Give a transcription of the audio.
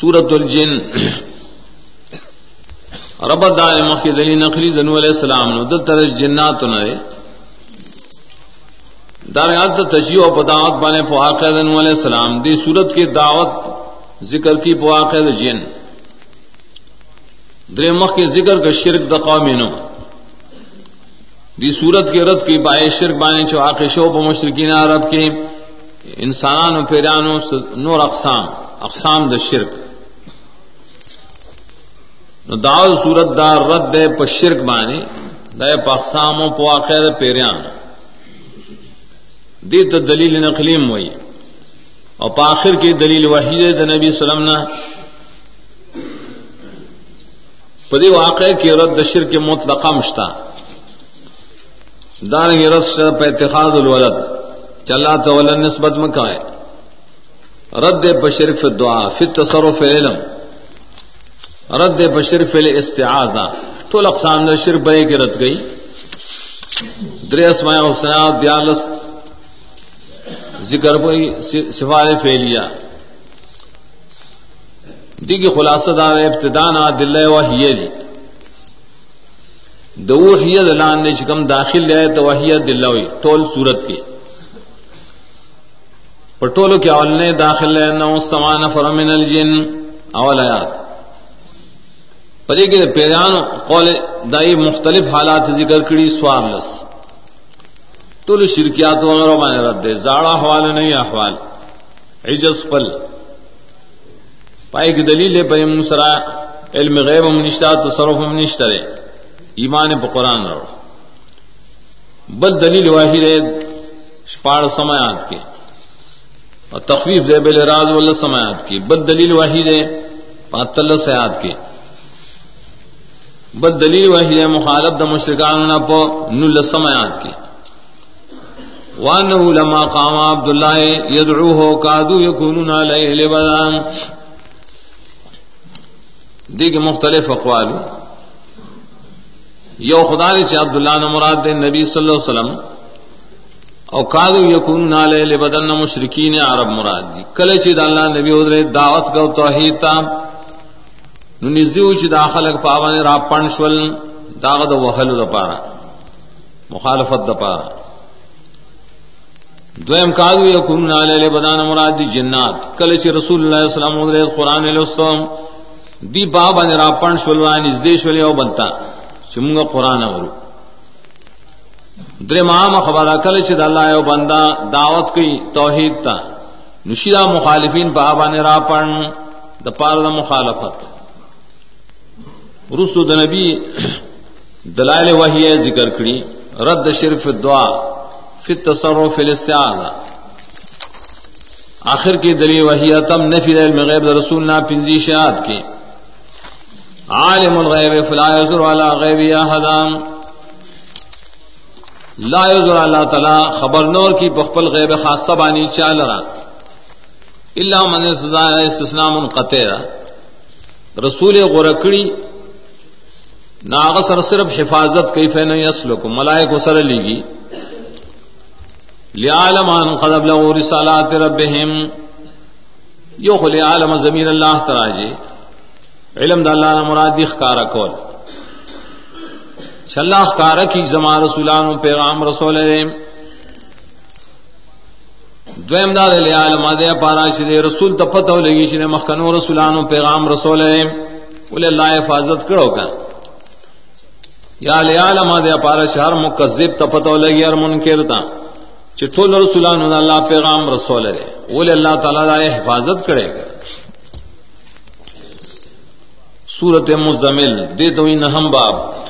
سورت الجن. رب دار مخی دلی نخلی دنو علیہ السلام نو دل تر جنات نرے دار یاد تشیع و پداوت بانے پو دنو علیہ السلام. دی سورت کی دعوت ذکر کی پو آقا جن. در مخ کے ذکر کا شرک دا قومینو دی سورت کے رد کی بائے شرک بانے چو شو پو مشرکین عرب کے انسانانو، پیرانو، نور اقسام. اقسام دا شرک. نو داول صورت دا رد دے پا شرک بانی دا پا اقسامو پا واقع دا پیریان. دی تا دلیل نقلیم ہوئی اور پا آخر کی دلیل وحید دا نبی سلم نا پا واقع کی رد دا شرک مطلقہ مشتا دارنگی رد شر پا اتخاذ الولد چلا تو ولن نسبت مکائے رد بشرف دعا فی تصرف علم رد بشرف استعاذہ ٹول اقسام نے شرف بے کی رد گئی. در اسماء حسنا دیالس ذکر کوئی سفار فیلیا دی کی خلاصہ دار ابتدانا دل و ہی دو ہی دلان نے شکم داخل لے تو وہی دلوئی ٹول صورت کی. پٹولو کے اول نے داخل ہے نو استمان فرمن الجن. اول آیات. پدې کې پیران قول دای مختلف حالات ذکر کړي، سوال لس. شرکیات وغیرہ باندې رد دي زاړه حوال نه احوال. عجز پل پای کی دلیل په مسرا علم غیب هم نشتا تصرف هم نشته ایمان په قران راو بل دلیل واحد ہے شپاڑ سماعات کے اور تخفیف دے بل راز و سماعت کی، بد دلیل واحد ہے پاتل سیاد کی۔ بد دلیل واحد ہے مخالف د مشرکان نہ پو نل سماعت کی۔ وانه لما قام عبد الله يدعوه كادوا يكونون عليه لبدا دیکھ مختلف اقوال۔ یو خدا نے عبد اللہ نے مراد دے نبی صلی اللہ علیہ وسلم۔ او کادو یکون نالے لبدن مشرکین عرب مراد دی. کله چې د الله نبی او دعوت کو توحید تا، نو نزیو چې داخله پاونه را پنشول داغه د وهلو د پاره مخالفت د پاره دویم کادو یکون نالے لبدن مراد دی جنات. کله چې رسول الله صلی الله علیه وسلم قرآن لوستم دی بابا نه را پن شول نزدې شول یو بلتا چې موږ قرآن اورو در مام خبر اکل چد اللہ یو بندہ دعوت کی توحید تا. نشیدہ مخالفین پا آبان را پن دا پار دا مخالفت. رسو دا نبی دلائل وحی ذکر کری، رد شرف دعا فی التصرف فی الاستعاذہ. آخر کی دلی وحی تم نفی علم غیب دا رسول نا پنزی شہاد کی. عالم الغیب فلا یزر والا غیب یا حدام لا یذر اللہ تعالی خبر نور کی بخبل غیب خاصہ بانی چال را. الا من سزا استثناء منقطع رسول غرکڑی ناغ سر صرف حفاظت کیف نہ یسلک ملائک سر لیگی. لعالم ان قد بلغوا رسالات ربهم. یخل عالم زمین اللہ تعالی علم د اللہ مراد اخکار کول. چلہ کار کی زما رسولان پیغام رسول دویم دا دے عالم دے پارا چھ رسول تپتو لگی چھ مخکنو رسولان پیغام رسول ول اللہ حفاظت کرو کا یا لے عالم دے پارا چھ ہر مکذب تپتو لگی ہر منکر تا۔ چھ ٹول رسولان اللہ پیغام رسول ہے ول اللہ تعالی دا حفاظت کرے گا سورت مزمل، دے تو ان ہم باب۔